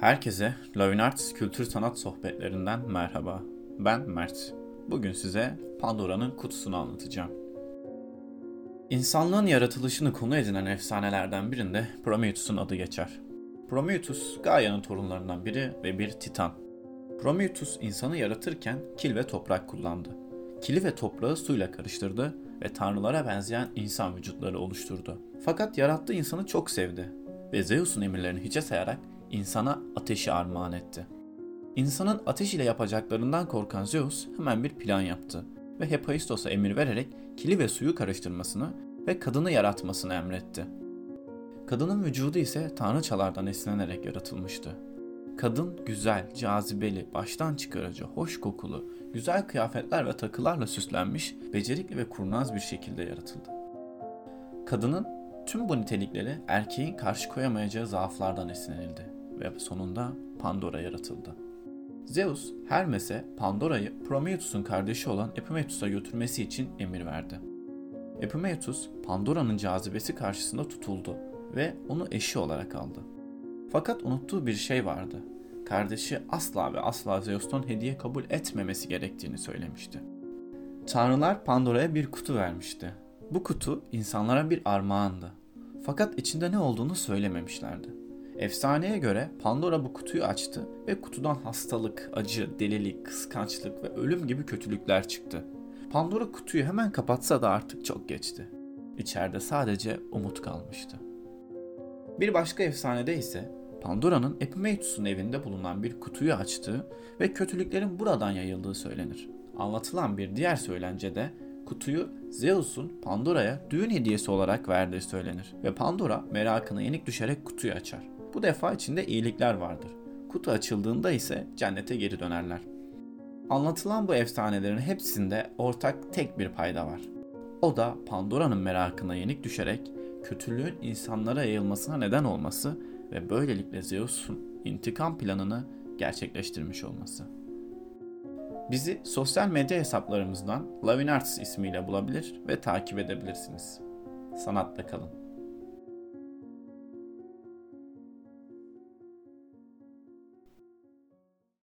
Herkese Lovin Arts Kültür Sanat Sohbetlerinden merhaba. Ben Mert. Bugün size Pandora'nın kutusunu anlatacağım. İnsanlığın yaratılışını konu edinen efsanelerden birinde Prometheus'un adı geçer. Prometheus, Gaia'nın torunlarından biri ve bir titan. Prometheus insanı yaratırken kil ve toprak kullandı. Kili ve toprağı suyla karıştırdı ve tanrılara benzeyen insan vücutları oluşturdu. Fakat yarattığı insanı çok sevdi ve Zeus'un emirlerini hiçe sayarak insana ateşi armağan etti. İnsanın ateş ile yapacaklarından korkan Zeus hemen bir plan yaptı ve Hephaistos'a emir vererek kili ve suyu karıştırmasını ve kadını yaratmasını emretti. Kadının vücudu ise tanrıçalardan esinlenerek yaratılmıştı. Kadın güzel, cazibeli, baştan çıkarıcı, hoş kokulu, güzel kıyafetler ve takılarla süslenmiş, becerikli ve kurnaz bir şekilde yaratıldı. Kadının tüm bu nitelikleri erkeğin karşı koyamayacağı zaaflardan esinlenildi ve sonunda Pandora yaratıldı. Zeus, Hermes'e Pandora'yı Prometheus'un kardeşi olan Epimetheus'a götürmesi için emir verdi. Epimetheus, Pandora'nın cazibesi karşısında tutuldu ve onu eşi olarak aldı. Fakat unuttuğu bir şey vardı. Kardeşi asla ve asla Zeus'tan hediye kabul etmemesi gerektiğini söylemişti. Tanrılar Pandora'ya bir kutu vermişti. Bu kutu insanlara bir armağandı. Fakat içinde ne olduğunu söylememişlerdi. Efsaneye göre Pandora bu kutuyu açtı ve kutudan hastalık, acı, delilik, kıskançlık ve ölüm gibi kötülükler çıktı. Pandora kutuyu hemen kapatsa da artık çok geçti. İçeride sadece umut kalmıştı. Bir başka efsanede ise Pandora'nın Epimetheus'un evinde bulunan bir kutuyu açtığı ve kötülüklerin buradan yayıldığı söylenir. Anlatılan bir diğer söylence de kutuyu Zeus'un Pandora'ya düğün hediyesi olarak verdiği söylenir ve Pandora merakına yenik düşerek kutuyu açar. Bu defa içinde iyilikler vardır. Kutu açıldığında ise cennete geri dönerler. Anlatılan bu efsanelerin hepsinde ortak tek bir payda var. O da Pandora'nın merakına yenik düşerek kötülüğün insanlara yayılmasına neden olması ve böylelikle Zeus'un intikam planını gerçekleştirmiş olması. Bizi sosyal medya hesaplarımızdan Lavin Arts ismiyle bulabilir ve takip edebilirsiniz. Sanatla kalın.